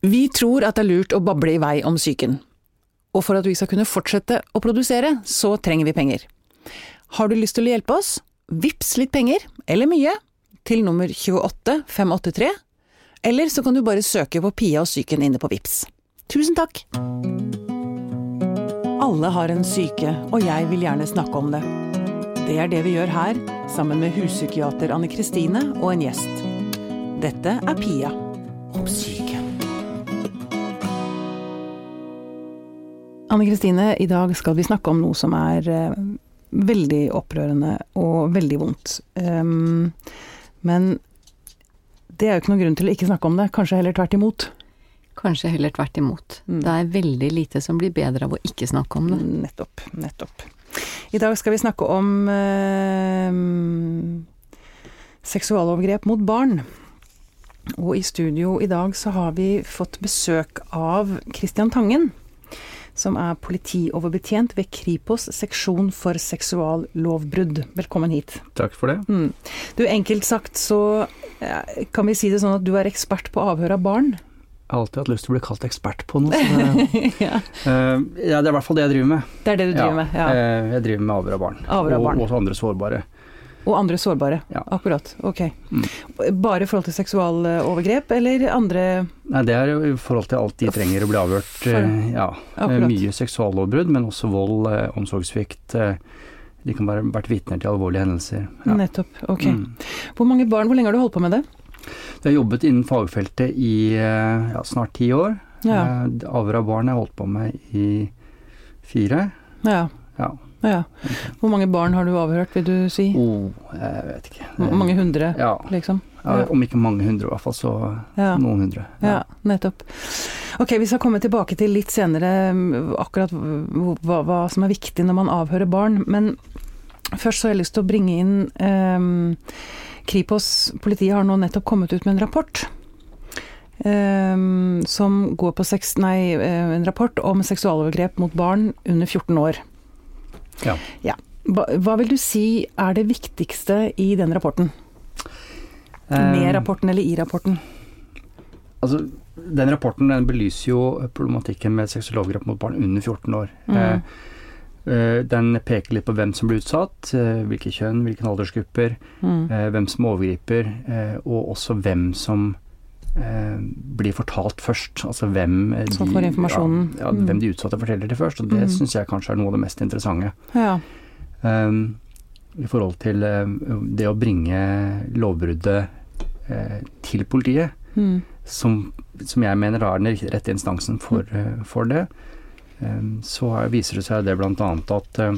Vi tror at det er lurt å bable i vei om psyken. Og for at vi skal kunne fortsette å produsere, så trenger vi penger. Har du lyst til å hjelpe oss? Vips litt penger, eller mye, til nummer 28583. Eller så kan du bare søke på Pia og psyken inne på Vips. Tusen takk! Alle har en syke, og jeg vil gjerne snakke om det. Det er det vi gjør her, sammen med huspsykiater Anne Kristine og en gjest. Dette er Pia om syke. Anne Kristine, i dag skal vi snakke om noe som er eh, veldig opprørende og veldig vondt. Um, men det er jo ikke noen grunn til å ikke snakke om det, kanskje heller tvert imot. Kanskje heller tvert imot. Mm. Det er veldig lite som blir bedre av å ikke snakke om det. Nettopp. Nettopp. I dag skal vi snakke om eh, seksualovergrep mot barn. Og i studio i dag så har vi fått besøk av Christian Tangen. Som er politioverbetjent ved Kripos seksjon for seksuallovbrudd. Velkommen hit. Takk for det. Mm. Du, enkelt sagt så kan vi si det sånn at du er ekspert på avhør av barn. Jeg har alltid hatt lyst til å bli kalt ekspert på noe. Det, ja. Uh, ja, det er i hvert fall det jeg driver med. Det er det du driver med. Ja. eh, jeg driver med avhør av barn. Avhør av barn. Og, og andre sårbare. Og andre sårbare. Ja. Akkurat. Ok. Mm. Bare i forhold til seksualovergrep, eller andre Nei, det er jo i forhold til alt de trenger å bli avhørt. For- eh, ja. Eh, Akkurat. Mye seksuallovbrudd, men også vold, eh, omsorgssvikt. eh, De kan være vært vitner til alvorlige hendelser. Ja. Nettopp. Ok. Mm. Hvor mange barn, hvor lenge har du holdt på med det? Jeg har jobbet innen fagfeltet i eh, ja, snart ti år. Ja. Eh, Avhør av barn har jeg holdt på med i fire. Ja. Ja. Ja. Hvor mange barn har du avhørt, vil du si? Oh, jeg vet ikke. Hvor mange hundre, Ja, liksom? Ja, om ikke mange hundre, i hvert fall så Ja. noen hundre. Ja, nettopp. Ok, vi skal komme tilbake til litt senere mm, akkurat hva, hva som er viktig når man avhører barn, men først så har jeg lyst til å bringe inn ehm, Kripos, politiet har nå nettopp kommet ut med en rapport. Um, som går på seks, nei, eh, en rapport om seksualovergrep mot barn under 14 år. Ja. Hva, hva vil du si er det viktigste i den rapporten? Med Eh, rapporten eller i rapporten? Altså, den rapporten den belyser jo problematikken med seksualovergrep mot barn under 14 år. Mm. Eh, eh, den peker litt på hvem som blir utsatt, hvilke kjønn, hvilke aldersgrupper, Mm. eh, hvem som overgriper, eh, og også hvem som blir fortalt først. Altså hvem eh, Som får informasjonen. Ja, ja, Mm. hvem de utsatte forteller til først. Og det Mm. syns jeg kanskje er noe av det mest interessante. Ja. Um, I forhold til eh, det å bringe lovbruddet uh, til politiet, Mm. som, som jeg mener er den rette instansen for, uh, for det, um, så er- viser det seg det bl.a. at uh,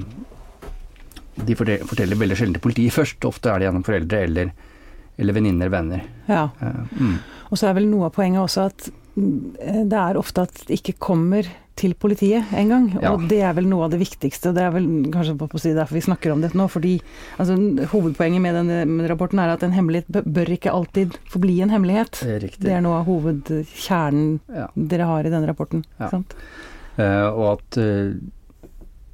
de forteller veldig sjelden til politiet først. Ofte er det gjennom foreldre eller, eller venninner venner. ja. Eh, mm. Og så er vel noe av poenget også at mm, det er ofte at det ikke kommer til politiet engang. Ja. Og det er vel noe av det viktigste. og Det er vel kanskje på å si derfor vi snakker om dette nå. fordi altså, Hovedpoenget med denne rapporten er at en hemmelighet bør- ikke alltid forbli en hemmelighet. Det er. Det er noe av hovedkjernen Ja. dere har i denne rapporten. Ja. Eh, og at eh,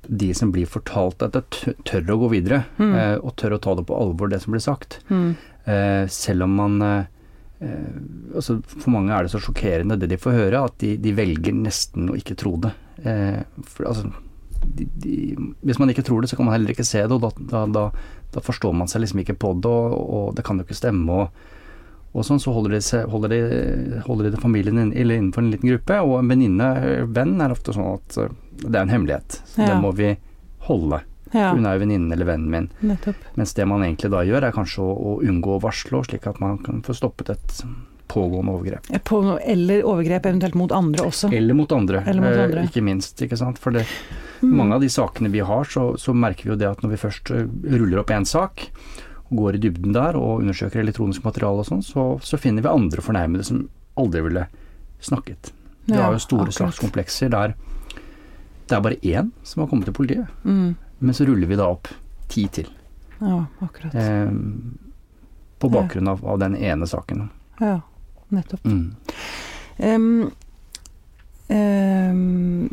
de som blir fortalt dette, tør, å gå videre. Mm. eh, og tør å ta det på alvor, det som blir sagt. Mm. Eh, selv om man eh, altså For mange er det så sjokkerende det de får høre, at de, de velger nesten å ikke tro det. Eh, for, altså, de, de, hvis man ikke tror det, så kan man heller ikke se det, og da, da, da, da forstår man seg liksom ikke på det, og, og det kan jo ikke stemme. og og sånn så holder de, seg, holder de, holder de det familien inn, eller innenfor en liten gruppe, og en venninne, venn, er ofte sånn at eh, det er en hemmelighet. Så Ja. det må vi holde. Ja, Hun er jo venninnen eller vennen min. nettopp. Mens det man egentlig da gjør, er kanskje å, å unngå å varsle, slik at man kan få stoppet et pågående overgrep. På, eller overgrep eventuelt mot andre også. Eller mot andre, Eller mot eh, ikke minst. ikke sant? For det, Mm. mange av de sakene vi har, så, så merker vi jo det at når vi først eh, ruller opp én sak, går i dybden der og undersøker elektronisk materiale og sånn, så, så finner vi andre fornærmede som aldri ville snakket. Vi Ja, har jo store akkurat. sakskomplekser der det er bare én som har kommet til politiet, Mm. men så ruller vi da opp ti til. Ja, akkurat. Eh, på bakgrunn av, av den ene saken. Ja, nettopp. Mm. Um, em,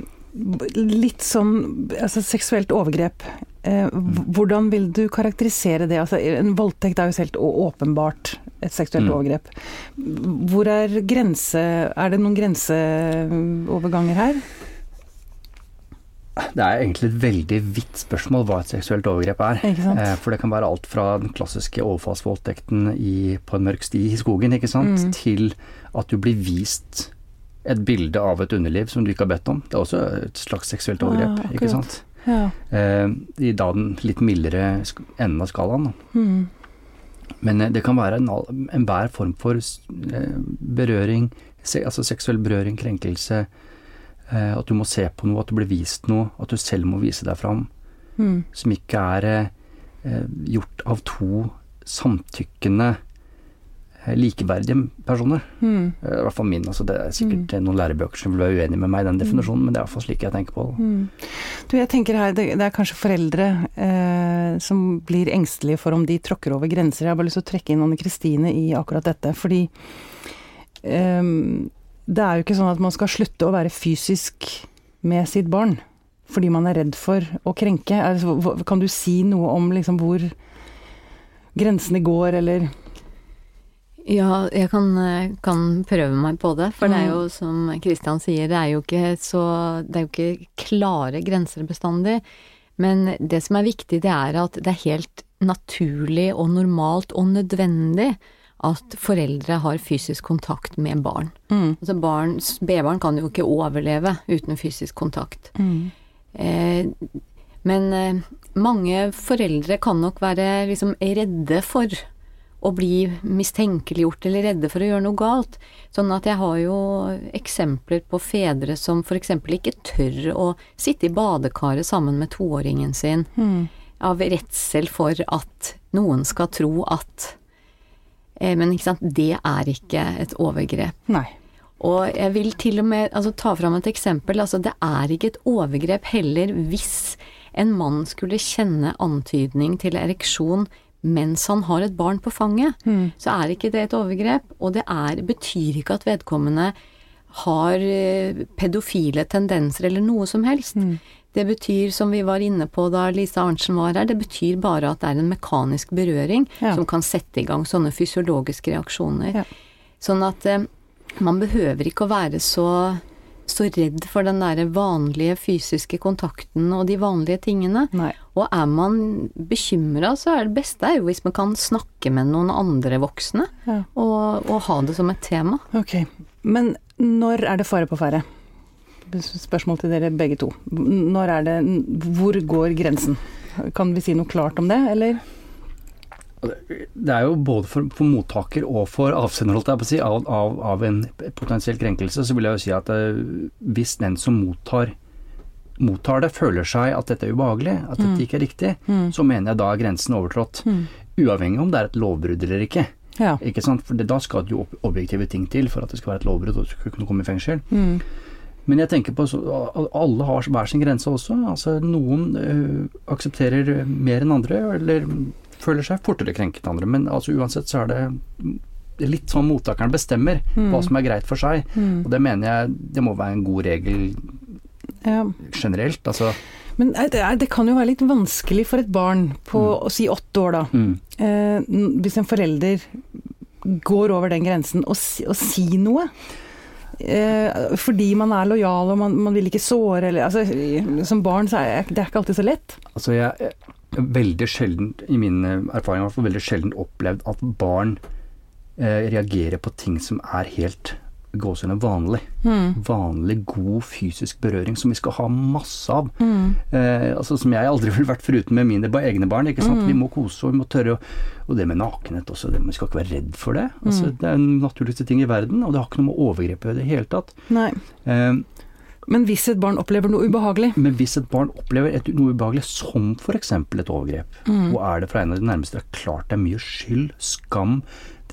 litt sånn altså seksuelt overgrep. Eh, hvordan vil du karakterisere det? Altså, en voldtekt er jo helt åpenbart et seksuelt Mm. overgrep. Hvor er grense Er det noen grenseoverganger her? Det er egentlig et veldig vidt spørsmål hva et seksuelt overgrep er. Eh, For det kan være alt fra den klassiske overfallsvoldtekten i, på en mørk sti i skogen, ikke sant, Mm. til at du blir vist et bilde av et underliv som du ikke har bedt om. Det er også et slags seksuelt Ah, overgrep, ja, ikke sant. Ja. Eh, I da den litt mildere enden av skalaen. Mm. Men eh, det kan være en al- form for eh, berøring, se, altså seksuell berøring, krenkelse, eh, at du må se på noe, at du blir vist noe, at du selv må vise deg fram, Mm. som ikke er eh, gjort av to samtykkende, likeverdige personer. Mm. Eh, I hvert fall min. altså Det er sikkert mm. noen lærebøker som vil være uenige med meg i den definisjonen, men det er i hvert fall slik jeg tenker på det. Mm. Du, jeg tenker her, det, det er kanskje foreldre eh, som blir engstelige for om de tråkker over grenser. Jeg har bare lyst til å trekke inn Anne Kristine i akkurat dette, fordi eh, det er jo ikke sånn at man skal slutte å være fysisk med sitt barn fordi man er redd for å krenke. Er kan du si noe om liksom hvor grensene går, eller Ja, jeg kan, eh, kan prøve meg på det. For det er Mm. jo som Kristian sier, det er jo ikke så Det er jo ikke klare grenser bestandig. Men det som er viktig, det er at det er helt naturlig og normalt og nødvendig at foreldre har fysisk kontakt med barn. mm. Altså barn, Spedbarn kan jo ikke overleve uten fysisk kontakt. Mm. Eh, men eh, mange foreldre kan nok være liksom redde for å bli mistenkeliggjort eller redde for å gjøre noe galt. Sånn at jeg har jo eksempler på fedre som f.eks. ikke tør å sitte i badekaret sammen med toåringen sin Mm. av redsel for at noen skal tro at eh, Men ikke sant, det er ikke et overgrep. Nei. Og jeg vil til og med altså, ta fram et eksempel. Altså, det er ikke et overgrep heller hvis en mann skulle kjenne antydning til ereksjon mens han har et barn på fanget. Mm. Så er ikke det et overgrep, og det er, betyr ikke at vedkommende har eh, pedofile tendenser eller noe som helst. Mm. Det betyr, som vi var inne på da Lisa Arntzen var her, det betyr bare at det er en mekanisk berøring Ja. som kan sette i gang sånne fysiologiske reaksjoner. Ja. Sånn at eh, man behøver ikke å være så, så redd for den derre vanlige fysiske kontakten og de vanlige tingene. Nei. Og er man bekymra, så er det beste er jo hvis man kan snakke med noen andre voksne, Ja. og, og ha det som et tema. Ok. Men når er det fare på ferde? Spørsmål til dere begge to. Når er det Hvor går grensen? Kan vi si noe klart om det, eller? Det er jo både for, for mottaker og for avsender, si, av, av, av en potensiell krenkelse, så vil jeg jo si at eh, hvis den som mottar, mottar det, føler seg at dette er ubehagelig, at dette ikke er riktig, Mm. så mener jeg da er grensen overtrådt. Uavhengig om det er et lovbrudd eller ikke. Ja. Ikke sant? For det, da skal det jo objektive ting til for at det skal være et lovbrudd og du skal kunne komme i fengsel. Mm. Men jeg tenker på så, alle har hver sin grense også. Altså Noen ø, aksepterer mer enn andre, eller føler seg fortere krenket enn andre. Men altså uansett så er det litt sånn mottakeren bestemmer hva som er greit for seg. Mm. Og det mener jeg det må være en god regel ja. generelt. Altså Men det, er, det kan jo være litt vanskelig for et barn på å si åtte år, da. mm. Eh, hvis en forelder går over den grensen og, si, og si noe. Eh, fordi man er lojal og man, man vil ikke såre eller altså, Som barn så er det er ikke alltid så lett. Altså jeg veldig sjelden, i min erfaring i hvert fall, veldig sjelden opplevd at barn eh, reagerer på ting som er helt gåsehudene vanlig. Mm. Vanlig, god fysisk berøring som vi skal ha masse av. Mm. Eh, altså Som jeg aldri ville vært foruten med mine egne barn. ikke sant? Vi må kose og vi må tørre. Og, Og det med nakenhet også, det, vi skal ikke være redd for det. Altså, Det er den naturligste ting i verden, og det har ikke noe med overgrep å gjøre i det hele tatt. Eh, Men hvis et barn opplever noe ubehagelig men hvis et barn opplever et, noe ubehagelig, som f.eks. et overgrep, og er det fra en av de nærmeste, det er klart det er mye skyld, skam,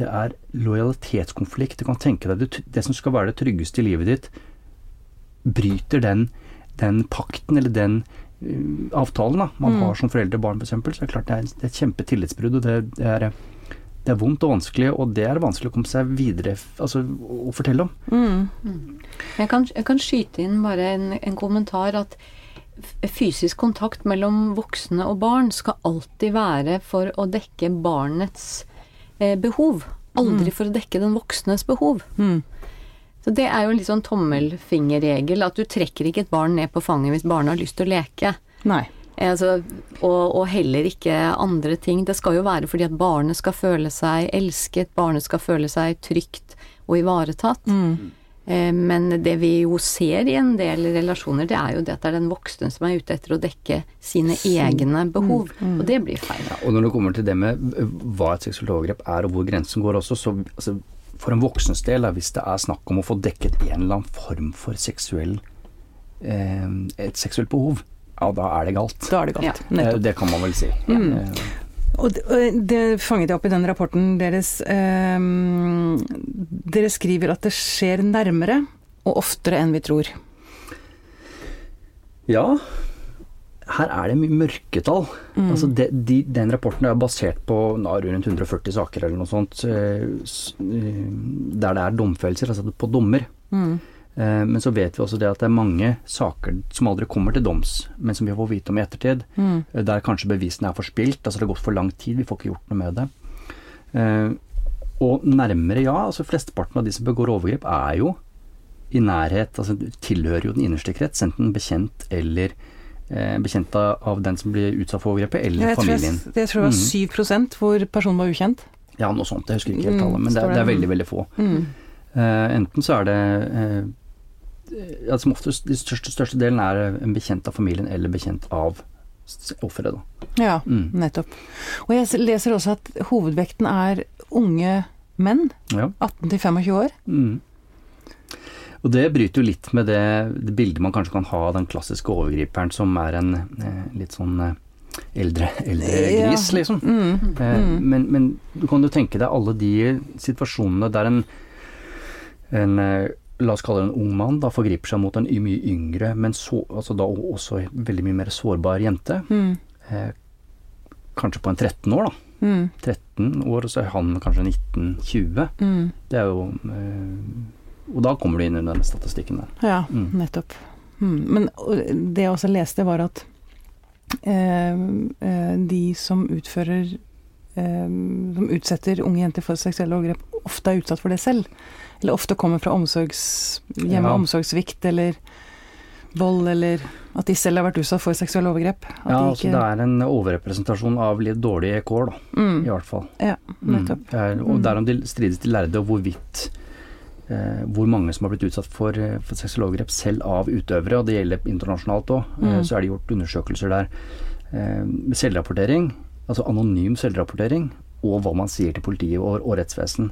det er lojalitetskonflikt. Du kan tenke deg det, det som skal være det tryggeste i livet ditt, bryter den, den pakten eller den uh, avtalen da, man har som foreldre og barn f.eks., så er det klart det er, det er et kjempetillitsbrudd. og det, det er det er vondt og vanskelig, og det er vanskelig å komme seg videre altså, å fortelle om. mm. Jeg kan, jeg kan skyte inn bare en, en kommentar at fysisk kontakt mellom voksne og barn skal alltid være for å dekke barnets eh, behov. Aldri for å dekke den voksnes behov. Mm. Så det er jo en litt sånn tommelfingerregel, at du trekker ikke et barn ned på fanget hvis barnet har lyst til å leke. Nei. Altså, og, og heller ikke andre ting. Det skal jo være fordi at barnet skal føle seg elsket, barnet skal føle seg trygt og ivaretatt. Mm. Men det vi jo ser i en del relasjoner, det er jo det at det er den voksne som er ute etter å dekke sine egne behov. Og det blir feil. Og når det kommer til det med hva et seksuelt overgrep er og hvor grensen går også, så altså, for en voksens del, da, hvis det er snakk om å få dekket en eller annen form for seksuell eh, et seksuelt behov, ja da er det galt. Da er det galt. Ja. Eh, Nettopp. Det kan man vel si. Mm. Eh, Og det, det fanget jeg opp i den rapporten deres. Eh, dere skriver at det skjer nærmere og oftere enn vi tror. Ja, her er det mye mørketall. Altså de, de, den rapporten er basert på na, rundt 140 saker eller noe sånt, eh, s- eh, der det er domfellelser, altså på dommer. Mm. Eh, Men så vet vi også det at det er mange saker som aldri kommer til doms, men som vi får vite om i ettertid. Mm. eh, Der kanskje bevisene er forspilt, altså det har gått for lang tid, vi får ikke gjort noe med det. Eh, Og nærmere, ja. altså Flesteparten av de som begår overgrep er jo i nærhet, altså tilhører jo den innerste krets, enten bekjent eller bekjent av den som blir utsatt for overgrepet, eller Jeg tror, jeg, familien. jeg tror det var 7 hvor personen var ukjent. Ja, noe sånt. Jeg husker ikke helt Mm, tallet, men det, det er veldig, veldig få. Mm. Uh, enten så er det eh, ja, Som oftest, de største, største delen er en bekjent av familien eller bekjent av offeret. Ja, Mm. nettopp. Og jeg leser også at hovedvekten er unge menn, Ja. 18 til 25 år. Mm. Og det bryter jo litt med det, det bildet man kanskje kan ha av den klassiske overgriperen som er en eh, litt sånn eh, eldre, eldre Ja. gris, liksom. Mm. Eh, Mm. men, men du kan jo tenke deg alle de situasjonene der en, en eh, La oss kalle det en ung mann da forgriper seg mot en mye yngre, men så, altså da også veldig mye mer sårbar jente. Mm. Eh, kanskje på en 13 år, da. Mm. 13 år, og så er han kanskje 19-20. Mm. Det er jo eh, Og da kommer du inn under den statistikken der. Ja, Mm. nettopp. Mm. Men det jeg også leste, var at eh, eh, de som utfører Som utsetter unge jenter for seksuelle overgrep, ofte er utsatt for det selv. Eller ofte kommer fra omsorgs, hjem med Ja. omsorgssvikt eller vold, eller at de selv har vært utsatt for seksuelle overgrep. Ja, de altså det er en overrepresentasjon av litt dårlige kår, da, mm, i hvert fall. Ja, nettopp. Mm. Er, og derom de strides de lærde, og hvorvidt eh, hvor mange som har blitt utsatt for, eh, for seksuelle overgrep selv av utøvere, og det gjelder internasjonalt òg, eh, Mm. så er det gjort undersøkelser der eh, selvrapportering, altså anonym selvrapportering, og hva man sier til politiet og, og rettsvesen.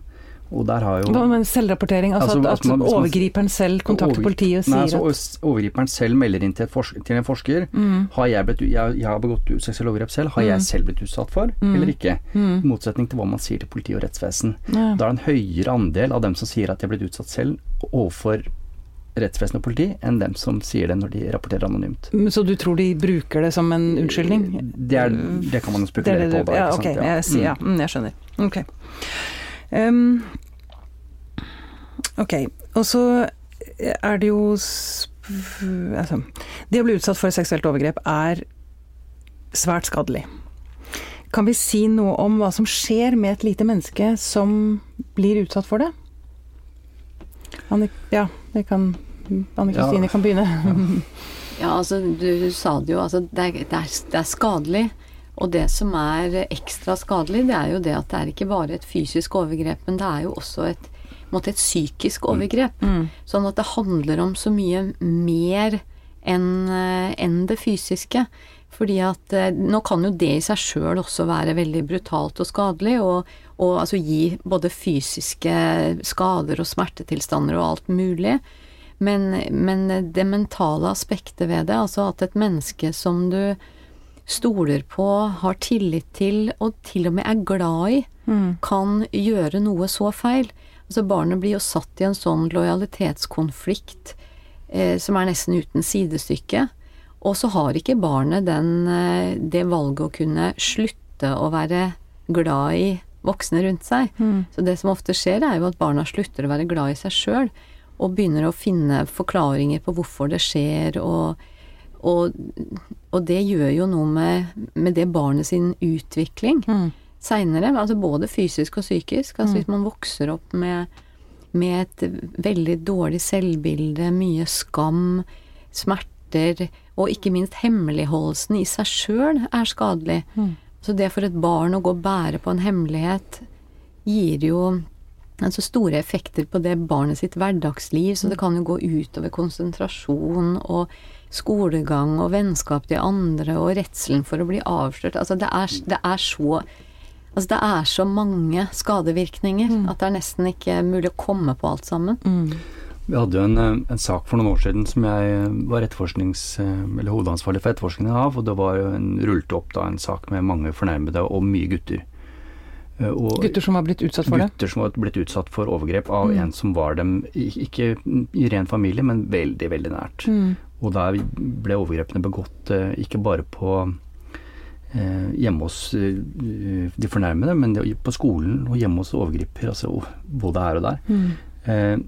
Og der har jo Hva med selvrapportering? Altså, Altså, at, at man- hvis man- overgriperen selv kontakter Over- politiet og Nei, sier altså, at Overgriperen selv melder inn til, et forsk til en forsker. mm, Har jeg, blitt, jeg, jeg har begått seksuelle overgrep selv, har Mm. jeg selv blitt utsatt for, Mm. eller ikke? I mm, motsetning til hva man sier til politi og rettsvesen. ja. Da er det en høyere andel av dem som sier at de har blitt utsatt selv overfor rettsvesen og politi, enn dem som sier det når de rapporterer anonymt. Så du tror de bruker det som en unnskyldning? Det, er, det kan man jo er spekulere på da. ja, ok, ja. jeg, sier, ja. Mm, jeg skjønner. Ok. Um, ok, og så er det jo altså, Det å bli utsatt for et seksuelt overgrep er svært skadelig. Kan vi si noe om hva som skjer med et lite menneske som blir utsatt for det? Annik ja, det kan Anne Ja. Kristine kan begynne. Ja, altså du sa det jo, altså det er, det, er, det er skadelig. Og det som er ekstra skadelig, det er jo det at det er ikke bare et fysisk overgrep, men det er jo også et, på måte et psykisk overgrep. Mm. Sånn at det handler om så mye mer enn en det fysiske. Fordi at eh, nå kan jo det i seg sjøl også være veldig brutalt og skadelig, og, og altså gi både fysiske skader og smertetilstander og alt mulig. Men, men det mentale aspektet ved det, altså at et menneske som du stoler på, har tillit til og til og med er glad i, Mm. kan gjøre noe så feil. Altså Barnet blir jo satt i en sånn lojalitetskonflikt eh, som er nesten uten sidestykke. Og så har ikke barnet den, eh, det valget å kunne slutte å være glad i voksne rundt seg. Mm. Så det som ofte skjer, er jo at barna slutter å være glad i seg sjøl, og begynner å finne forklaringer på hvorfor det skjer, og, og, og det gjør jo noe med, med det barnet sin utvikling. Mm. seinere. Altså både fysisk og psykisk. Altså Mm. hvis man vokser opp med, med et veldig dårlig selvbilde, mye skam, smerter, og ikke minst hemmeligholdelsen i seg sjøl er skadelig. Mm. Så det for et barn å gå og bære på en hemmelighet gir jo altså store effekter på det barnet sitt hverdagsliv, så det kan jo gå utover konsentrasjon og skolegang og vennskap til andre og redselen for å bli avslørt. Altså det er, det er så Altså det er så mange skadevirkninger at det er nesten ikke mulig å komme på alt sammen. Mm. Vi hadde jo en, eh, en sak for noen år siden som jeg var etterforsknings, eh, eller hovedansvarlig for etterforskningen av, og det var en, rullet opp da en sak med mange fornærmede og mye gutter. Eh, Og Gutter som var blitt utsatt for det? gutter som var blitt utsatt for overgrep av Mm. en som var dem ikke i ren familie, men veldig, veldig nært. Mm. Og der ble overgrepene begått eh, ikke bare på eh, hjemme hos eh, de fornærmede, men på skolen og hjemme hos overgriper, altså både her og der. Mm. Eh,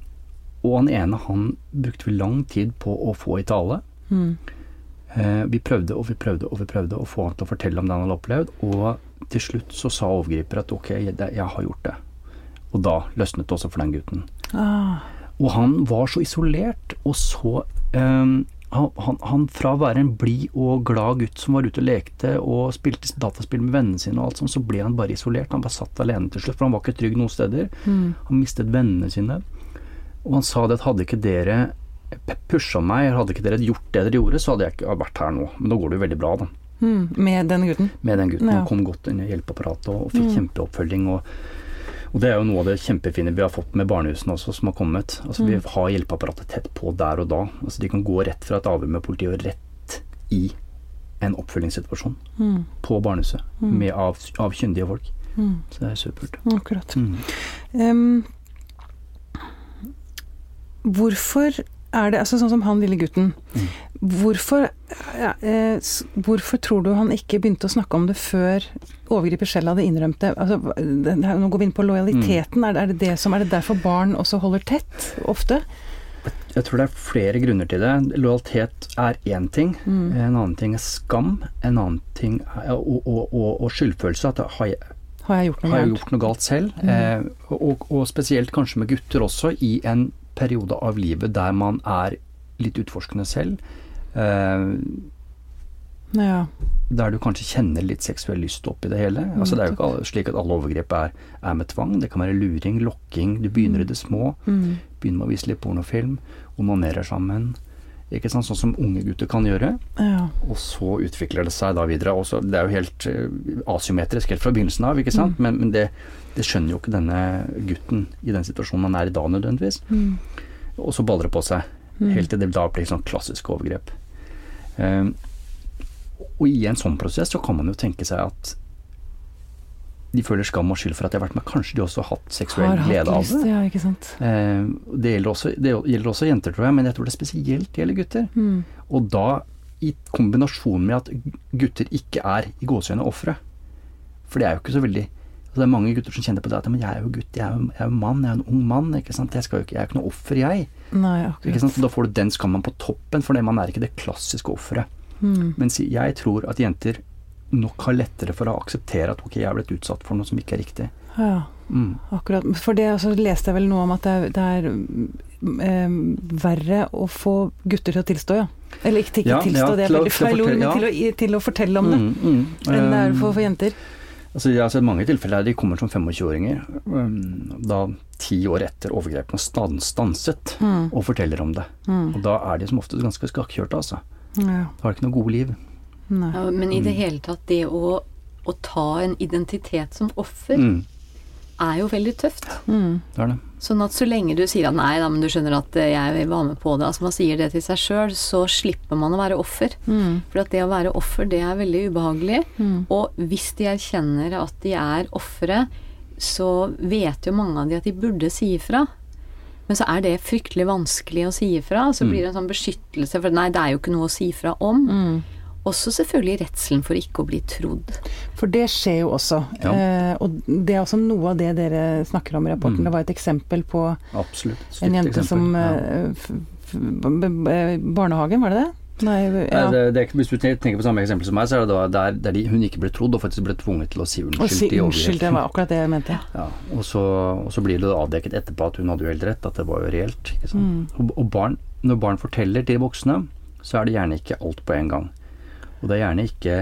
og han ene han brukte vi lang tid på å få i tale. Mm. Eh, vi prøvde og vi prøvde og vi prøvde å få han til å fortelle om det han hadde opplevd, og til slutt så sa overgriper at ok, jeg, jeg har gjort det. Og da løsnet det også for den gutten. Ah. Og han var så isolert, og så um, han, han, han fra å være en blid og glad gutt som var ute og lekte og spilte dataspill med vennene sine og alt sånt, så ble han bare isolert. Han bare satt alene til slutt, for han var ikke trygg noen steder. Mm. Han mistet vennene sine. Og han sa det at hadde ikke dere pusha meg, hadde ikke dere gjort det dere gjorde, så hadde jeg ikke vært her nå. Men nå går det jo veldig bra, da. Mm. Med den gutten? Med den gutten. Ja. Han kom godt inn i hjelpeapparatet og, og fikk Mm. kjempeoppfølging. Og, og det er jo noe av det kjempefine vi har fått med barnehusene også, som har kommet. Altså Vi Mm. har hjelpeapparatet tett på der og da. Altså De kan gå rett fra et avhør med politiet og rett i en oppfølgingssituasjon Mm. på barnehuset Mm. med av, av kyndige folk. Mm. Så det er supert. Akkurat. Mm. Hvorfor er det altså Sånn som han lille gutten. Mm. Hvorfor, ja, eh, hvorfor tror du han ikke begynte å snakke om det før overgriper selv hadde innrømt det? Altså, det nå går vi inn på lojaliteten. Er, det, er, det det som, er det derfor barn også holder tett, ofte? Jeg tror det er flere grunner til det. Lojalitet er én ting. Mm. En annen ting er skam. En annen ting er og, og, og, og skyldfølelse. At har jeg, Har jeg gjort noe har jeg gjort noe galt selv? Mm. Eh, og, og spesielt kanskje med gutter også, i en periode av livet der man er litt utforskende selv. Eh, Ja. der du kanskje kjenner litt seksuell lyst oppi det hele. Altså Det er jo ikke slik at alle overgrep er, er med tvang. Det kan være luring, lokking. Du begynner i det små. Mm. Begynner med å vise litt pornofilm. Onanerer sammen. Ikke sant? Sånn som unge gutter kan gjøre. ja. Og så utvikler det seg da videre. Også, det er jo helt eh, asymmetrisk helt fra begynnelsen av, ikke sant. Men, men det, det skjønner jo ikke denne gutten i den situasjonen han er i da, nødvendigvis. Mm. Og så baller det på seg. Mm. Helt til det da blir sånn klassisk overgrep. Um, og i en sånn prosess så kan man jo tenke seg at de føler skam og skyld for at de har vært med. Kanskje de også har hatt seksuell Har hatt glede av lyst, det. ja, ikke sant. Eh, det, gjelder også, det gjelder også jenter, tror jeg, men jeg tror det spesielt gjelder gutter. Mm. Og da i kombinasjon med at gutter ikke er i gåsehudene ofre. For det er jo ikke så veldig altså Det er mange gutter som kjenner på det at men jeg er jo gutt, jeg er jo, jeg er jo mann, jeg er en ung mann. ikke sant? Jeg, skal jo ikke, jeg er jo ikke noe offer, jeg. Nei, Ikke sant? Og da får du den skammen på toppen, for det man er ikke det klassiske offeret. Mm. Mens jeg tror at jenter nok har lettere for å akseptere at ok, jeg er blitt utsatt for noe som ikke er riktig. Ja. Mm. Akkurat. For det altså, leste jeg vel noe om at det er, det er eh, verre å få gutter til å tilstå, ja. Eller ikke, ikke Ja, tilstå, ja, det er veldig feil ord, men ja. til å, til å fortelle om det. Mm, mm. Enn det er Um, for, for jenter. Altså, jeg har sett mange tilfeller der de kommer som 25-åringer, um, da ti år etter overgrepene stan- stanset, Mm. og forteller om det. Mm. Og da er de som oftest ganske skakkjørte, altså. Ja. Da har de ikke noe gode liv. Ja, men i det Mm. hele tatt, det å, å ta en identitet som offer, Mm, er jo veldig tøft. Mm. det er det. Sånn at så lenge du sier at nei da, men du skjønner at eh, jeg var med på det, altså man sier det til seg sjøl, så slipper man å være offer. Mm. For at det å være offer, det er veldig ubehagelig. Mm. Og hvis de erkjenner at de er ofre, så vet jo mange av de at de burde si ifra. Men så er det fryktelig vanskelig å si ifra. Så Mm. blir det en sånn beskyttelse for nei, det er jo ikke noe å si ifra om. Mm. Også selvfølgelig redselen for ikke å bli trodd. For det skjer jo også. Ja. Eh, og det er også noe av det dere snakker om i rapporten. Mm. Det var et eksempel på Absolutt. en jente eksempel. som ja. eh, f f b- b- Barnehagen, var det det? Nei, Nei. Det, det hvis du tenker på samme eksempel som meg, så er det da der, der de, hun ikke ble trodd og faktisk ble tvunget til å si Å unnskyld. si til unnskyld, det var akkurat det jeg mente. Ja, og, så, og så blir det avdekket etterpå at hun hadde jo helt rett, at det var jo reelt. Ikke sant? Mm. Og, og barn, når barn forteller til voksne, så er det gjerne ikke alt på en gang. Og det er gjerne ikke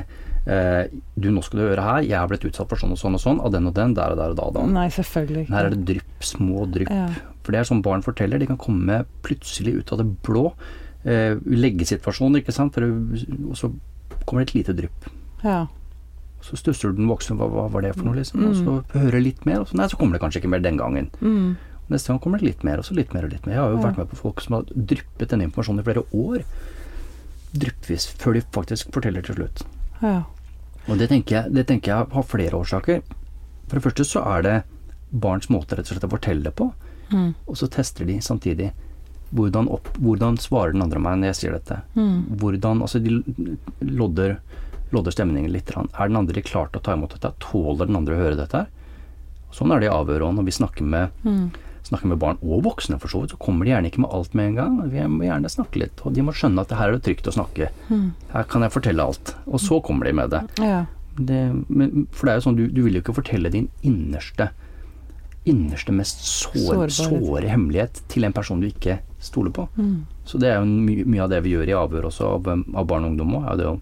eh, Du, nå skal du høre her, jeg har blitt utsatt for sånn og sånn og sånn, av den og den, der og der og da. og da. Nei, selvfølgelig ikke. her er det drypp, små drypp. Ja. For det er sånn barn forteller. De kan komme plutselig ut av det blå. Eh, leggesituasjonen, ikke sant. For, og så kommer det et lite drypp. Ja. Så stusser den voksne, hva, hva var det for noe, liksom? Og så hører litt mer, og så, nei, så kommer det kanskje ikke mer den gangen. Mm. Neste gang kommer det litt mer, og så litt mer og litt mer. Jeg har jo Ja. vært med på folk som har dryppet denne informasjonen i flere år. Dryppvis, før de faktisk forteller til slutt. ja. Og det tenker, jeg, det tenker jeg har flere årsaker. For det første så er det barns måte rett og slett å fortelle det på, Mm. og så tester de samtidig hvordan, opp, hvordan svarer den andre meg når jeg sier dette. Mm. Hvordan, altså de lodder, lodder stemningen litt. Er den andre klar til å ta imot dette? Tåler den andre å høre dette? Sånn er det i avhør òg. Når vi snakker med, Mm. Snakker med barn, og voksne for så vidt, så kommer de gjerne ikke med alt med en gang. Vi må gjerne snakke litt. Og de må skjønne at det her er det trygt å snakke. Mm. Her kan jeg fortelle alt. Og så kommer de med det. ja. det men, for det er jo sånn, du, du vil jo ikke fortelle din innerste innerste, mest sår, såre hemmelighet til en person du ikke stoler på. Mm. Så det er jo my mye av det vi gjør i avhør også av, av barn og ungdom òg, er det å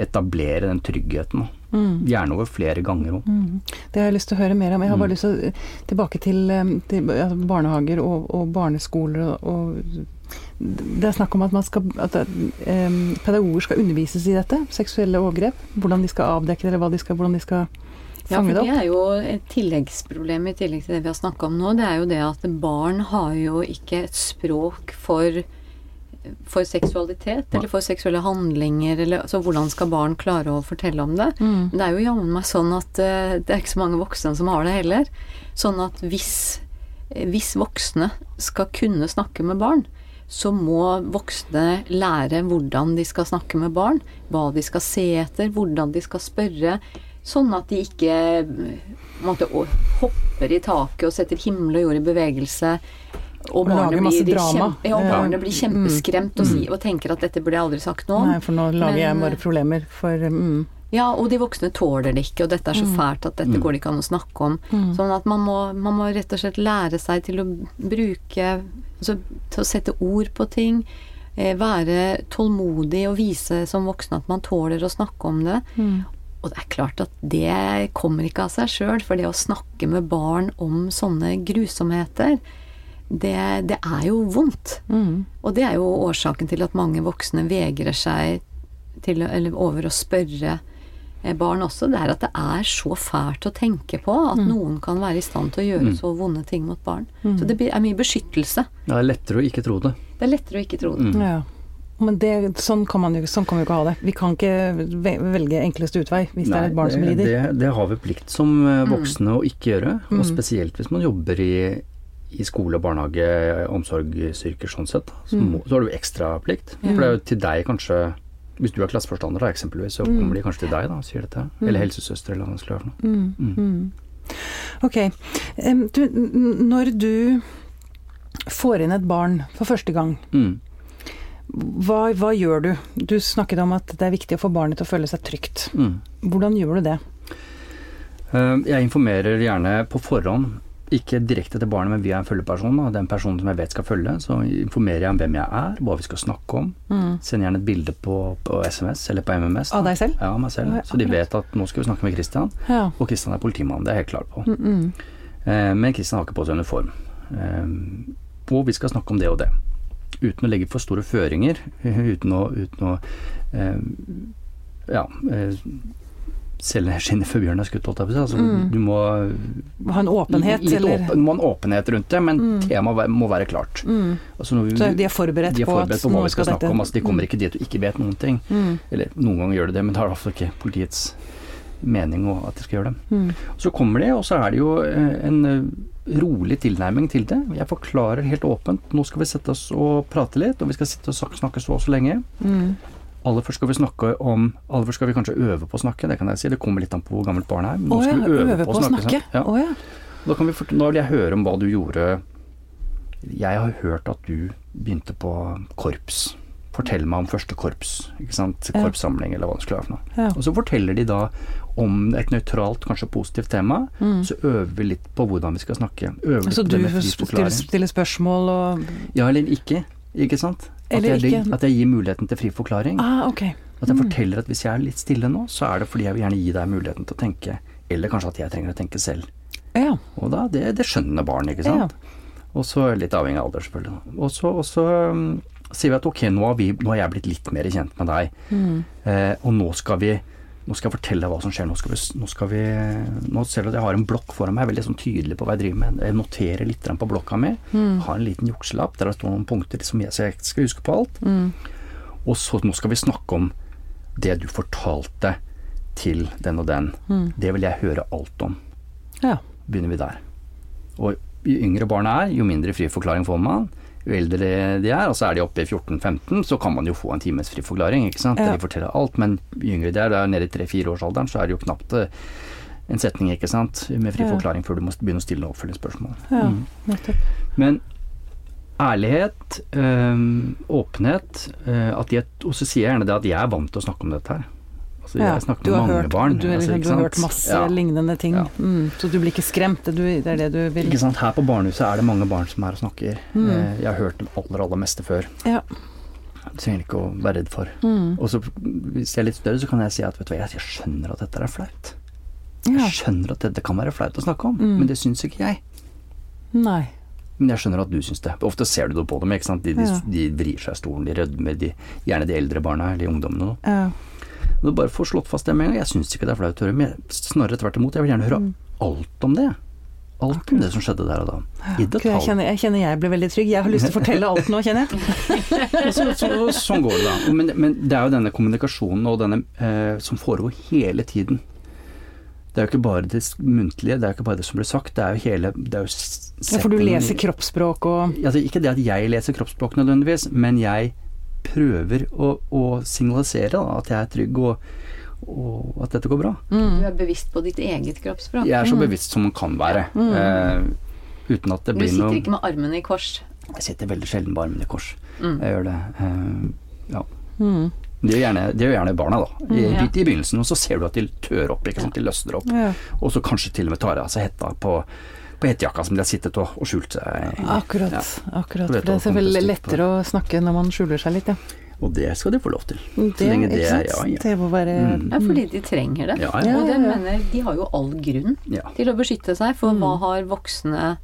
etablere den tryggheten. Mm. Gjerne over flere ganger òg. Mm. Det har jeg lyst til å høre mer om. Jeg har bare Mm. lyst til tilbake til, eh, til altså, barnehager og, og barneskoler og, og Det er snakk om at, man skal, at um, pedagoger skal undervises i dette, seksuelle overgrep. Hvordan de skal avdekke det, eller hva de skal, hvordan de skal Ja, for det det er jo et tilleggsproblem i tillegg til det vi har snakka om nå. Det er jo det at barn har jo ikke et språk for for seksualitet eller for seksuelle handlinger, eller altså hvordan skal barn klare å fortelle om det? Mm. Men det er jo jammen meg sånn at uh, det er ikke så mange voksne som har det heller. Sånn at hvis, eh, hvis voksne skal kunne snakke med barn, så må voksne lære hvordan de skal snakke med barn, hva de skal se etter, hvordan de skal spørre. Sånn at de ikke eh, å- hopper i taket og setter himmel og jord i bevegelse. Og Og barnet blir, drama. kjempe, ja, barnet blir kjempeskremt og, si, og tenker at dette burde jeg aldri sagt nå. Nei, for nå lager jeg Men, bare problemer for mm. Ja, og de voksne tåler det ikke, og dette er så fælt at dette Mm. går det ikke an å snakke om. Mm. Sånn at man må, man må rett og slett lære seg til å bruke Altså til å sette ord på ting. Eh, være tålmodig og vise som voksen at man tåler å snakke om det. Mm. Og det er klart at det kommer ikke av seg sjøl, for det å snakke med barn om sånne grusomheter, det, det er jo vondt. Mm. Og det er jo årsaken til at mange voksne vegrer seg til, eller over å spørre eh, barn også. Det er at det er så fælt å tenke på at noen kan være i stand til å gjøre Mm. så vonde ting mot barn. Så det er mye beskyttelse. Det er lettere å ikke tro det. Det er lettere å ikke tro det. Mm. Ja. Men det, sånn, kan man jo, sånn kan vi jo ikke ha det. Vi kan ikke velge enkleste utvei hvis det er et barn som lider. det, det har vi plikt som eh, voksne å ikke gjøre. Mm. Og spesielt hvis man jobber i, i skole, barnehage, omsorgsyrker sånn sett. Så, Mm. må, så har du ekstra plikt. For det er jo til deg kanskje Hvis du er klasseforstander da, eksempelvis, så Mm. kommer de kanskje til deg da og sier dette. Eller helsesøster eller hva det skulle være noe. Mm, Mm. mm. Ok. Du, når du får inn et barn for første gang, Mm. hva, hva gjør du? Du snakket om at det er viktig å få barnet til å føle seg trygt. Mm. Hvordan gjør du det? Jeg informerer gjerne på forhånd, ikke direkte til barnet, men via en følgeperson. Da. Den personen som jeg vet skal følge. Så informerer jeg om hvem jeg er, hva vi skal snakke om. Mm. Sender gjerne et bilde på, på SMS eller på MMS. da. Av deg selv? Ja, meg selv. Så de vet at nå skal vi snakke med Christian, Ja. og Christian er politimann. Det er jeg helt klar på. Mm, mm. Eh, Men Christian har ikke på seg uniform. Eh, Og vi skal snakke om det og det. Uten å legge for store føringer. Uten å, uten å eh, ja, eh, selge skinnet før bjørnen er skutt, holdt jeg på å si. Altså, Mm. Du må Ha en åpenhet, litt litt åpen, må ha en åpenhet rundt det, men Mm. temaet må være klart. mm. Altså, vi- Så de er forberedt, de er på forberedt at på hva vi skal snakke dette om. Altså, de kommer ikke dit du ikke vet noen ting. Mm. Eller noen ganger gjør de det, men det er i hvert fall ikke politiets mening at de skal gjøre det. Mm. Så kommer de, og så er det jo eh, en eh, rolig tilnærming til det. Jeg forklarer helt åpent. Nå skal vi sette oss og prate litt, og vi skal sitte og snakke så og så lenge. Mm. Aller først skal vi snakke om Aller først skal vi kanskje øve på å snakke, det kan jeg si. Det kommer litt an på hvor gammelt barnet er. men Nå skal vi øve på å snakke. snakke. Ja. Å ja. Vi fort, da vil jeg høre om hva du gjorde Jeg har hørt at du begynte på korps fortell meg om første korps, ikke sant, korpssamling eller hva det skulle være for noe. Ja. Og så forteller de da om et nøytralt, kanskje positivt tema, så øver vi litt på hvordan vi skal snakke. Øver Mm. Så på du stiller spørsmål og Ja eller ikke, ikke sant? At jeg, at jeg gir muligheten til fri forklaring. Ah, ok. At jeg forteller at hvis jeg er litt stille nå, så er det fordi jeg vil gjerne gi deg muligheten til å tenke. Eller kanskje at jeg trenger å tenke selv. Ja. Og da, det, det skjønner barn, ikke sant. Og så litt avhengig av alder, selvfølgelig. Og så, og så um, sier vi at ok, nå har, vi, nå har jeg blitt litt mer kjent med deg. Mm. Eh, og nå skal vi nå skal jeg fortelle deg hva som skjer. Nå, skal vi, nå, skal vi, nå ser du at jeg har en blokk foran meg, jeg er veldig sånn tydelig på hva jeg driver med. Jeg noterer litt på blokka mi. Mm. Har en liten jukselapp der det står noen punkter som jeg, jeg skal huske på alt. Mm. Og så nå skal vi snakke om det du fortalte til den og den. Mm. Det vil jeg høre alt om. Ja. Begynner vi der. Og jo yngre barna er, jo mindre fri forklaring får man. Jo eldre de er, altså er de oppe i 14-15, så kan man jo få en times fri forklaring, ikke sant. Ja. De forteller alt. Men yngre de er, da nede i 3-4-årsalderen, så er det jo knapt eh, en setning, ikke sant, med fri forklaring før du må begynne å stille oppfølgingsspørsmål. Ja, Mm. Men ærlighet, øh, åpenhet øh, at jeg, Og så sier jeg gjerne det at jeg er vant til å snakke om dette her. Altså, Ja, jeg snakker med mange hørt, barn. Du, altså, liksom, ikke du har hørt masse Ja. lignende ting, mm, så du blir ikke skremt. Du, det er det du vil. Ikke sant? Her på barnehuset er det mange barn som er og snakker. Mm. Eh, Jeg har hørt det aller, aller meste før. Ja. Det trenger ikke å være redd for. Mm. Og så hvis jeg er litt større, så kan jeg si at vet du hva, jeg jeg skjønner at dette er flaut. Jeg skjønner at dette kan være flaut å snakke om, Mm. men det syns ikke jeg. Nei. Men jeg skjønner at du syns det. Ofte ser du det på dem. De, de, Ja. de vrir seg i stolen, de rødmer, de, gjerne de eldre barna eller ungdommene. Ja. Og bare få slått fast det med en gang. Jeg syns ikke det er flaut å høre, men snarere tvert imot. Jeg vil gjerne høre Mm. alt om det. Alt om det som skjedde der og da. I detalj. Jeg kjenner, jeg kjenner jeg blir veldig trygg. Jeg har lyst til å fortelle alt nå, kjenner jeg. Så, så, sånn går det da. Men, men det er jo denne kommunikasjonen og denne eh, som foregår hele tiden. Det er jo ikke bare det muntlige, det er jo ikke bare det som blir sagt, det er jo hele det er jo Ja, for du leser kroppsspråk og altså, Ikke det at jeg leser kroppsspråk nødvendigvis, men jeg prøver å, å signalisere da, at jeg er trygg og, og at dette går bra. mm. Du er bevisst på ditt eget kroppsspråk. Jeg er så bevisst som man kan være. Eh, uten at det Du sitter noe ikke med armene i kors. Jeg sitter veldig sjelden med armene i kors. Mm. Jeg gjør det. Eh, ja. Mm. Det gjør gjerne, det gjør gjerne barna, da. I, Mm, ja. Litt i begynnelsen, og så ser du at de tør opp. Ikke sant? De løsner opp. Ja. Og så kanskje til og med tar av seg hetta på, på hettejakka som de har sittet og, og skjult seg i. Akkurat. Ja. akkurat. For det er selvfølgelig lettere å snakke når man skjuler seg litt, ja. Og det skal de få lov til. Det, Så lenge det er ja, ja. Det må være Mm. Ja, fordi de trenger det. Ja, Ja. Og det mener de har jo all grunn ja. til å beskytte seg, for Mm. hva har voksne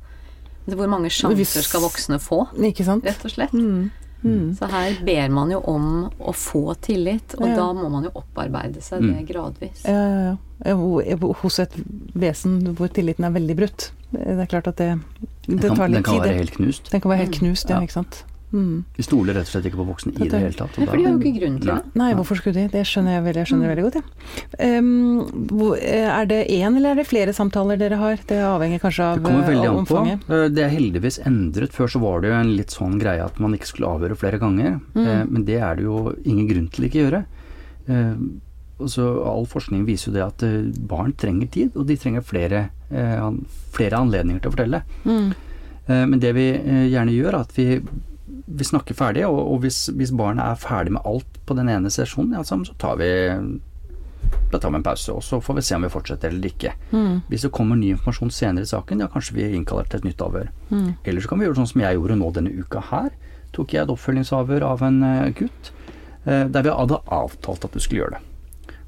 Hvor mange sjanser skal voksne få, Ikke sant? rett og slett? Mm. Mm. Så her ber man jo om å få tillit, og Ja. da må man jo opparbeide seg Mm. det gradvis. Ja, ja, ja. Hos et vesen hvor tilliten er veldig brutt. Det er klart at det, det tar tar tid. den litt kan være helt knust. Den kan være helt Mm. knust, ja, Ja. ikke sant. Mm. Vi stoler rett og slett ikke på voksne i det hele tatt. og Nei, for de har jo ikke grunn til det. Nei, hvorfor skulle de? Det skjønner jeg veldig, jeg skjønner Mm. veldig godt, ja. Um, er det én eller er det flere samtaler dere har? Det avhenger kanskje av omfanget? Det kommer veldig eh, an på. Eh, Det er heldigvis endret. Før så var det jo en litt sånn greie at man ikke skulle avhøre flere ganger. Mm. Eh, Men det er det jo ingen grunn til ikke gjøre. Eh, Altså, all forskning viser jo det at eh, barn trenger tid, og de trenger flere, eh, flere anledninger til å fortelle. Mm. Eh, Men det vi eh, gjerne gjør, er at vi, vi snakker ferdig, og, og hvis, hvis barnet er ferdig med alt på den ene sesjonen, ja, så tar vi da tar vi en pause, og så får vi se om vi fortsetter eller ikke. Mm. Hvis det kommer ny informasjon senere i saken, ja kanskje vi innkaller til et nytt avhør. Mm. Eller så kan vi gjøre sånn som jeg gjorde nå denne uka her. Tok jeg et oppfølgingsavhør av en eh, gutt eh, der vi hadde avtalt at du skulle gjøre det.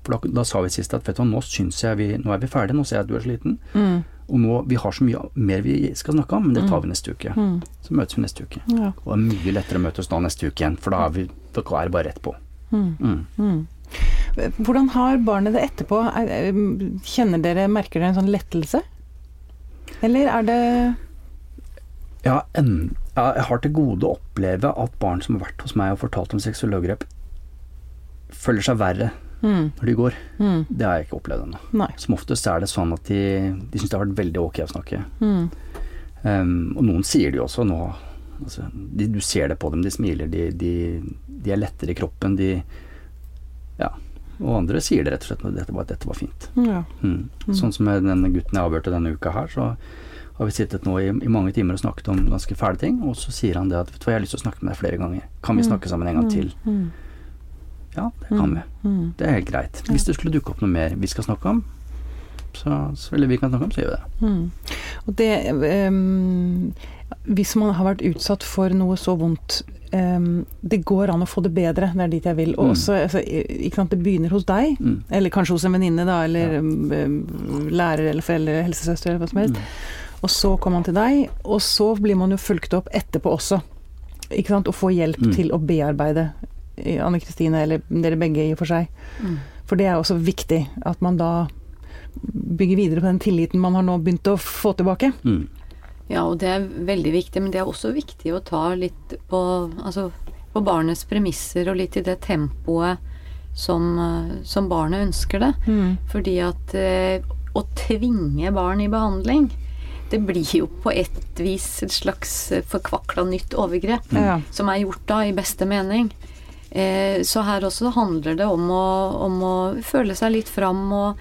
For da, da sa vi sist at vet du hva, nå syns jeg vi Nå er vi ferdige, nå ser jeg at du er sliten. Mm. Og nå, vi har så mye mer vi skal snakke om, men det tar vi neste uke. Mm. Så møtes vi neste uke. Ja. Og det er mye lettere å møtes da neste uke igjen, for da er, vi, da er det bare rett på. Mm. Mm. Mm. Hvordan har barnet det etterpå? Er- er- Kjenner dere, merker dere en sånn lettelse? Eller er det Ja, en, jeg har til gode å oppleve at barn som har vært hos meg og fortalt om seksuelle overgrep, føler seg verre mm. når de går. Mm. Det har jeg ikke opplevd ennå. Som oftest er det sånn at de, de syns det har vært veldig ok å snakke. Mm. Um, og noen sier det jo også nå. Altså, de, du ser det på dem, de smiler, de, de, de er lettere i kroppen, de Ja. Og andre sier det rett og slett at dette var, dette var fint. Ja. Mm. Sånn som med den gutten jeg avhørte denne uka her, så har vi sittet nå i, i mange timer og snakket om ganske fæle ting, og så sier han det at vet du hva, jeg har lyst til å snakke med deg flere ganger. Kan vi snakke sammen en gang til? Ja, det kan vi. Det er helt greit. Hvis det skulle dukke opp noe mer vi skal snakke om, så, så eller vi kan snakke om, så gjør vi det. Og det um, Hvis man har vært utsatt for noe så vondt Um, Det går an å få det bedre, det er dit jeg vil. Og Mm. også, altså, sant, det begynner hos deg, Mm. eller kanskje hos en venninne, da, eller Ja. um, lærer eller foreldre, helsesøster, eller hva som helst. Mm. Og så kommer man til deg, og så blir man jo fulgt opp etterpå også. Ikke sant? Og får hjelp Mm. til å bearbeide Anne Kristine, eller dere begge i og for seg. Mm. For det er også viktig at man da bygger videre på den tilliten man har nå begynt å få tilbake. Mm. Ja, og det er veldig viktig, men det er også viktig å ta litt på, altså, på barnets premisser og litt i det tempoet som, eh, som barnet ønsker det. Fordi at eh, å tvinge barn i behandling, det blir jo på et vis et slags eh, forkvakla nytt overgrep. mm. Som er gjort da i beste mening. Eh, så her også handler det om å, om å føle seg litt fram og,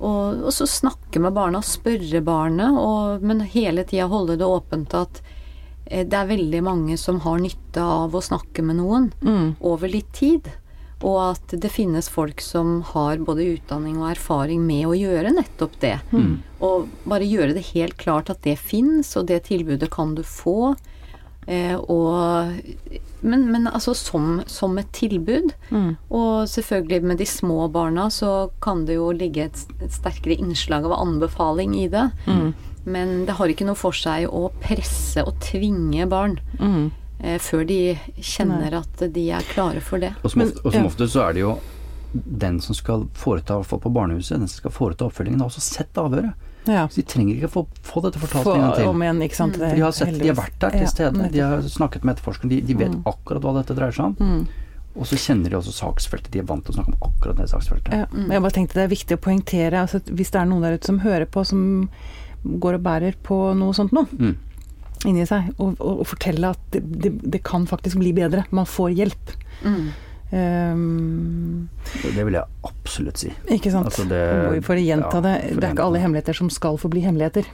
og, og så snakke med barna, spørre barnet, og, men hele tida holde det åpent at eh, det er veldig mange som har nytte av å snakke med noen Mm. over litt tid. Og at det finnes folk som har både utdanning og erfaring med å gjøre nettopp det. Og bare gjøre det helt klart at det fins, og det tilbudet kan du få. Eh, og, men, men altså som, som et tilbud. Mm. Og selvfølgelig med de små barna så kan det jo ligge et, et sterkere innslag av anbefaling i det. Mm. Men det har ikke noe for seg å presse og tvinge barn Mm. eh, før de kjenner at de er klare for det. Og som, ofte, og som ofte så er det jo den som skal foreta, på barnehuset, den som skal foreta oppfølgingen, har også sett avhøret. Ja. Så de trenger ikke få, få dette fortalt Få en gang til. om igjen, ikke sant. For de har sett, de har vært der til Ja, stede, de har snakket med etterforskeren, de, de vet Mm. akkurat hva dette dreier seg om. Mm. Og så kjenner de også saksfeltet, de er vant til å snakke om akkurat det saksfeltet. Ja, men jeg bare tenkte det er viktig å poengtere altså, at hvis det er noen der ute som hører på, som går og bærer på noe sånt nå Mm. inni seg, og, og, og fortelle at det, det, det kan faktisk bli bedre. Man får hjelp. Mm. Ehm, Det, vil jeg absolutt si. ikke sant. Altså det- for å gjenta ja, det, det er ikke alle hemmeligheter som skal forbli hemmeligheter.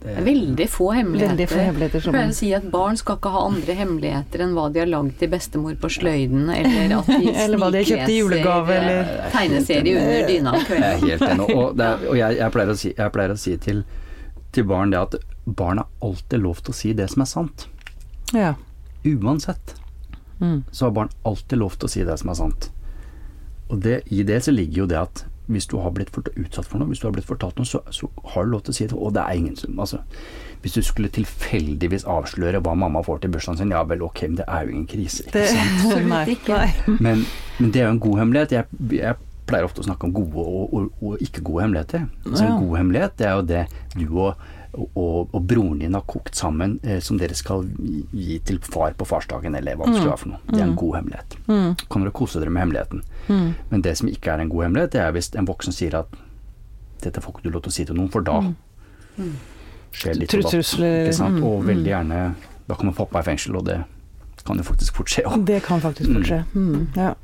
Det er veldig få hemmeligheter. Veldig få hemmeligheter Jeg som pleier å si at barn skal ikke ha andre hemmeligheter enn hva de har lagd til bestemor på sløyden, eller at de Eller hva de har kjøpt i julegave, eller- eh, tegneserie under dyna om Jeg er helt enig. Og, er, og jeg, jeg pleier si, jeg pleier å si til, til barn det at barn har alltid lov til å si det som er sant. Ja. Uansett Mm. så har barn alltid lov til å si det som er sant. Og det, i det så ligger jo det at hvis du har blitt utsatt for noe, hvis du har blitt fortalt noe, så, så har du lov til å si det. Og det er ingen sum. altså, Hvis du skulle tilfeldigvis avsløre hva mamma får til bursdagen sin, ja vel, ok, men det er jo ingen krise. Ikke sant? Det, nei. Nei. Men, men det er jo en god hemmelighet. Jeg, jeg pleier ofte å snakke om gode og, og, og ikke gode hemmeligheter. Så Ja. en god hemmelighet, det er jo det du og, og, og broren din har kokt sammen, eh, som dere skal gi til far på farsdagen, eller hva det skulle være for noe. Det er en god hemmelighet. Mm. Kan dere kose dere med hemmeligheten. Mm. Men det som ikke er en god hemmelighet, det er hvis en voksen sier at dette får ikke du lov til å si til noen, for da skjer litt trusler, mm, Og mm. veldig gjerne Da kommer pappa i fengsel, og det kan jo faktisk fort skje òg. Det kan faktisk fort skje. Mm, ja.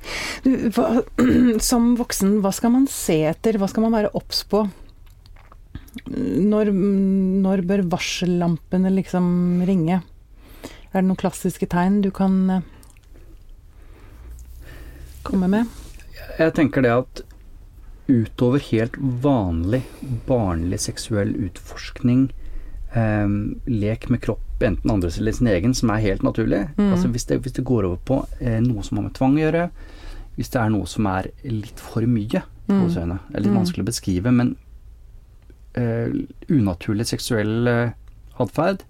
du, hva, som voksen, hva skal man se etter? Hva skal man være obs på? Når, når bør varsellampene liksom ringe? Er det noen klassiske tegn du kan eh, komme med? Jeg tenker det at utover helt vanlig barnlig seksuell utforskning, eh, lek med kropp, enten andres eller sin egen, som er helt naturlig Mm. altså hvis, det, hvis det går over på eh, noe som har med tvang å gjøre, hvis det er noe som er litt for mye, Mm. hos øynene, er litt Mm. vanskelig å beskrive, men eh, unaturlig seksuell eh, atferd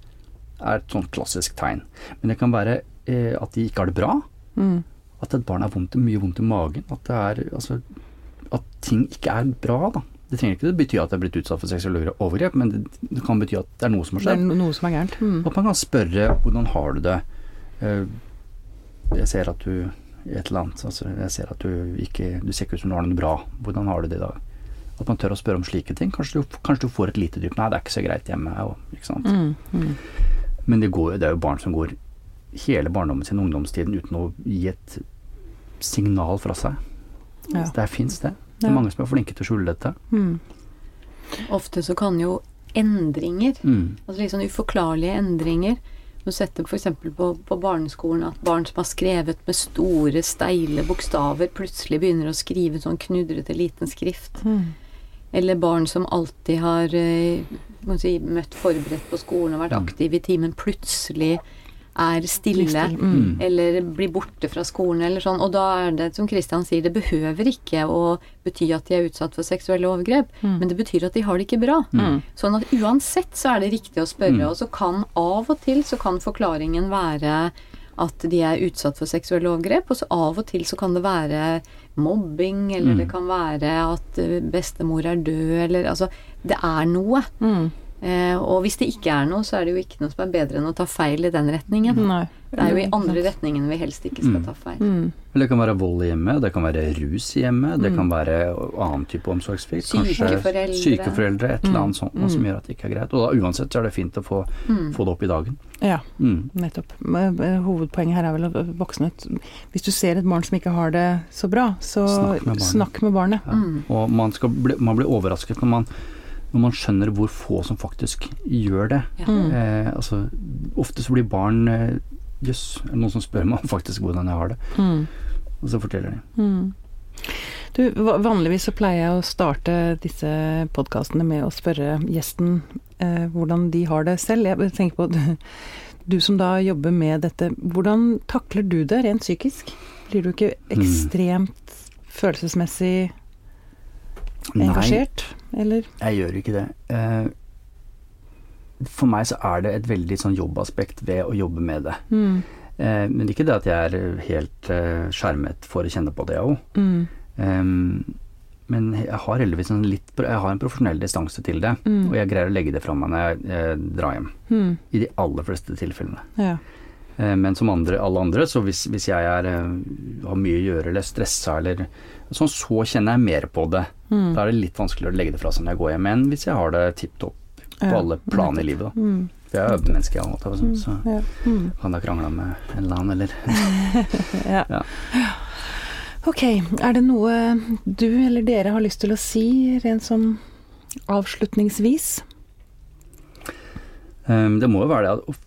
er et sånt klassisk tegn. Men det kan være eh, at de ikke har det bra, Mm. at et barn har mye vondt i magen. At, det er, altså, at ting ikke er bra. Da. Det trenger ikke bety at det er blitt utsatt for seksuelle overgrep, men det, det kan bety at det er noe som har Det er skjedd. noe som er gærent. Mm. At man kan spørre hvordan har du det. Eh, Jeg ser at du et eller annet, altså, jeg ser at du ikke Du ser ikke ut som du har det bra. Hvordan har du det i dag? At man tør å spørre om slike ting. Kanskje du, kanskje du får et lite dyp Nei, det er ikke så greit hjemme. Ikke sant? Mm. Mm. Men det, går, det er jo barn som går hele barndommen sin, ungdomstiden, uten å gi et signal fra seg. Ja. Det fins det. Det er Ja. mange som er flinke til å skjule dette. Mm. Ofte så kan jo endringer. Mm. Altså litt sånn uforklarlige endringer. Du setter f.eks. På, på barneskolen at barn som har skrevet med store, steile bokstaver, plutselig begynner å skrive sånn knudrete liten skrift. Eller barn som alltid har eh, må si, møtt forberedt på skolen og vært aktive i timen, plutselig er stille. Mm. Eller blir borte fra skolen eller sånn. Og da er det, som Kristian sier, det behøver ikke å bety at de er utsatt for seksuelle overgrep, men det betyr at de har det ikke bra. Sånn at uansett så er det riktig å spørre, og så kan av og til så kan forklaringen være at de er utsatt for seksuelle overgrep, og så av og til så kan det være mobbing, eller det kan være at bestemor er død, eller altså Det er noe. Mm. Eh, og hvis det ikke er noe, så er det jo ikke noe som er bedre enn å ta feil i den retningen. Nei. Det er jo i andre retningen vi helst ikke skal ta feil. Mm. Det kan være vold i hjemmet, det kan være rus i hjemmet, det kan være annen type omsorgssvikt. Sykeforeldre. kanskje foreldre. Syke foreldre, et eller annet sånt mm. som gjør at det ikke er greit. Og da uansett så er det fint å få, få det opp i dagen. Ja, Mm. nettopp. Eh, Hovedpoenget her er vel at voksne Hvis du ser et barn som ikke har det så bra, så Snakk med barnet. snakk med barnet. Ja. Og man, skal bli, man blir overrasket når man, når man skjønner hvor få som faktisk gjør det. Ja. Eh, altså, ofte så blir barn eh, Jøss, er det noen som spør meg om faktisk hvordan jeg har det? Mm. Og så forteller de. Mm. Du, vanligvis så pleier jeg å starte disse podkastene med å spørre gjesten eh, hvordan de har det selv. Jeg tenker på du, du som da jobber med dette, hvordan takler du det rent psykisk? Blir du ikke Mm. ekstremt følelsesmessig Nei, engasjert, eller? jeg gjør ikke det. Eh, for meg så er det et veldig sånn jobbaspekt ved å jobbe med det. Mm. Eh, men ikke det at jeg er helt eh, skjermet for å kjenne på det òg. Mm. men jeg har heldigvis en litt Jeg har en profesjonell distanse til det, Mm. og jeg greier å legge det fra meg når jeg drar hjem. Mm. I de aller fleste tilfellene. Ja. Eh, men som andre, alle andre, så hvis, hvis jeg er, eh, har mye å gjøre eller er stressa eller sånn, så kjenner jeg mer på det. Mm. Da er det litt vanskeligere å legge det fra seg når jeg går hjem igjen, hvis jeg har det tipp topp på Ja, alle plan i livet. Da. Mm. For jeg er jo menneske, jeg òg, så, så Ja. Mm. kan da krangle med en eller annen, eller Ja. Ja. Ok, er det noe du eller dere har lyst til å si, rent sånn avslutningsvis? Um, det må jo være det at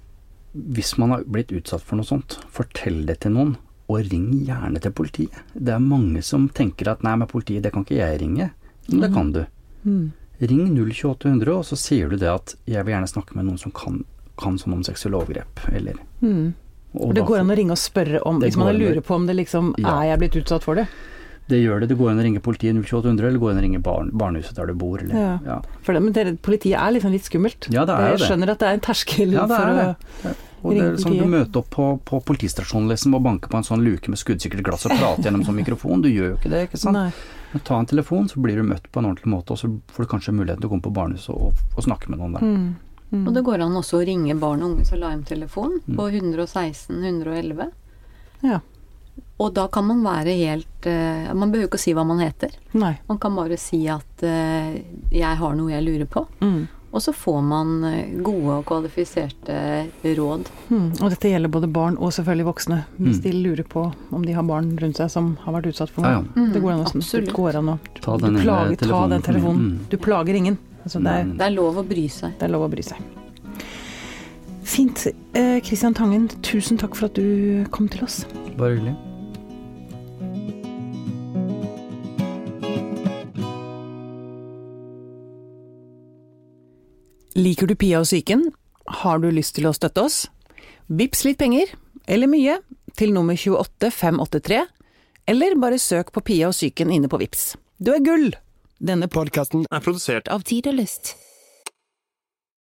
hvis man har blitt utsatt for noe sånt, fortell det til noen, og ring gjerne til politiet. Det er mange som tenker at nei, men politiet, det kan ikke jeg ringe. Men det kan du. Mm. Ring 02800, og så sier du det at jeg vil gjerne snakke med noen som kan, kan sånn om seksuelle overgrep, eller Mm. og det går an å ringe og spørre om, hvis man lurer på om det liksom Ja. Er jeg blitt utsatt for det? Det gjør det. Det går an å ringe politiet 02800, eller går an å ringe barn, barnehuset der du bor, eller Ja. ja. For det, men det, politiet er liksom litt skummelt. Ja, det er jeg det. skjønner at det er en terskel Ja, det for er å det. Og det er som du møter opp på, på politistasjonen liksom, og banker på en sånn luke med skuddsikkert glass og prater gjennom sånn mikrofon. Du gjør jo ikke det, ikke sant. Nei. Men ta en telefon, så blir du møtt på en ordentlig måte, og så får du kanskje muligheten til å komme på barnehuset og, og snakke med noen der. Mm. Mm. Og det går an også å ringe barn og unges alarmtelefon på 116 111. Ja. Og da kan man være helt uh, Man behøver ikke å si hva man heter. Nei. Man kan bare si at uh, 'jeg har noe jeg lurer på'. Mm. Og så får man eh, gode og kvalifiserte råd. Mm. Og dette gjelder både barn og selvfølgelig voksne, hvis Mm. de lurer på om de har barn rundt seg som har vært utsatt for noe. ja. Det går an å, absolutt. går an å Ta den plager, ta telefonen den telefonen. Mm. Du plager ingen. Altså, det, er, Det er lov å bry seg. det er lov å bry seg. Fint. Eh, Tangen, tusen takk for at du kom til oss. Bare hyggelig. Liker du Pia og psyken? Har du lyst til å støtte oss? Vips litt penger, eller mye, til nummer 28583, eller bare søk på Pia og psyken inne på Vips. Du er gull! Denne Podkasten er produsert av Tid og Lyst.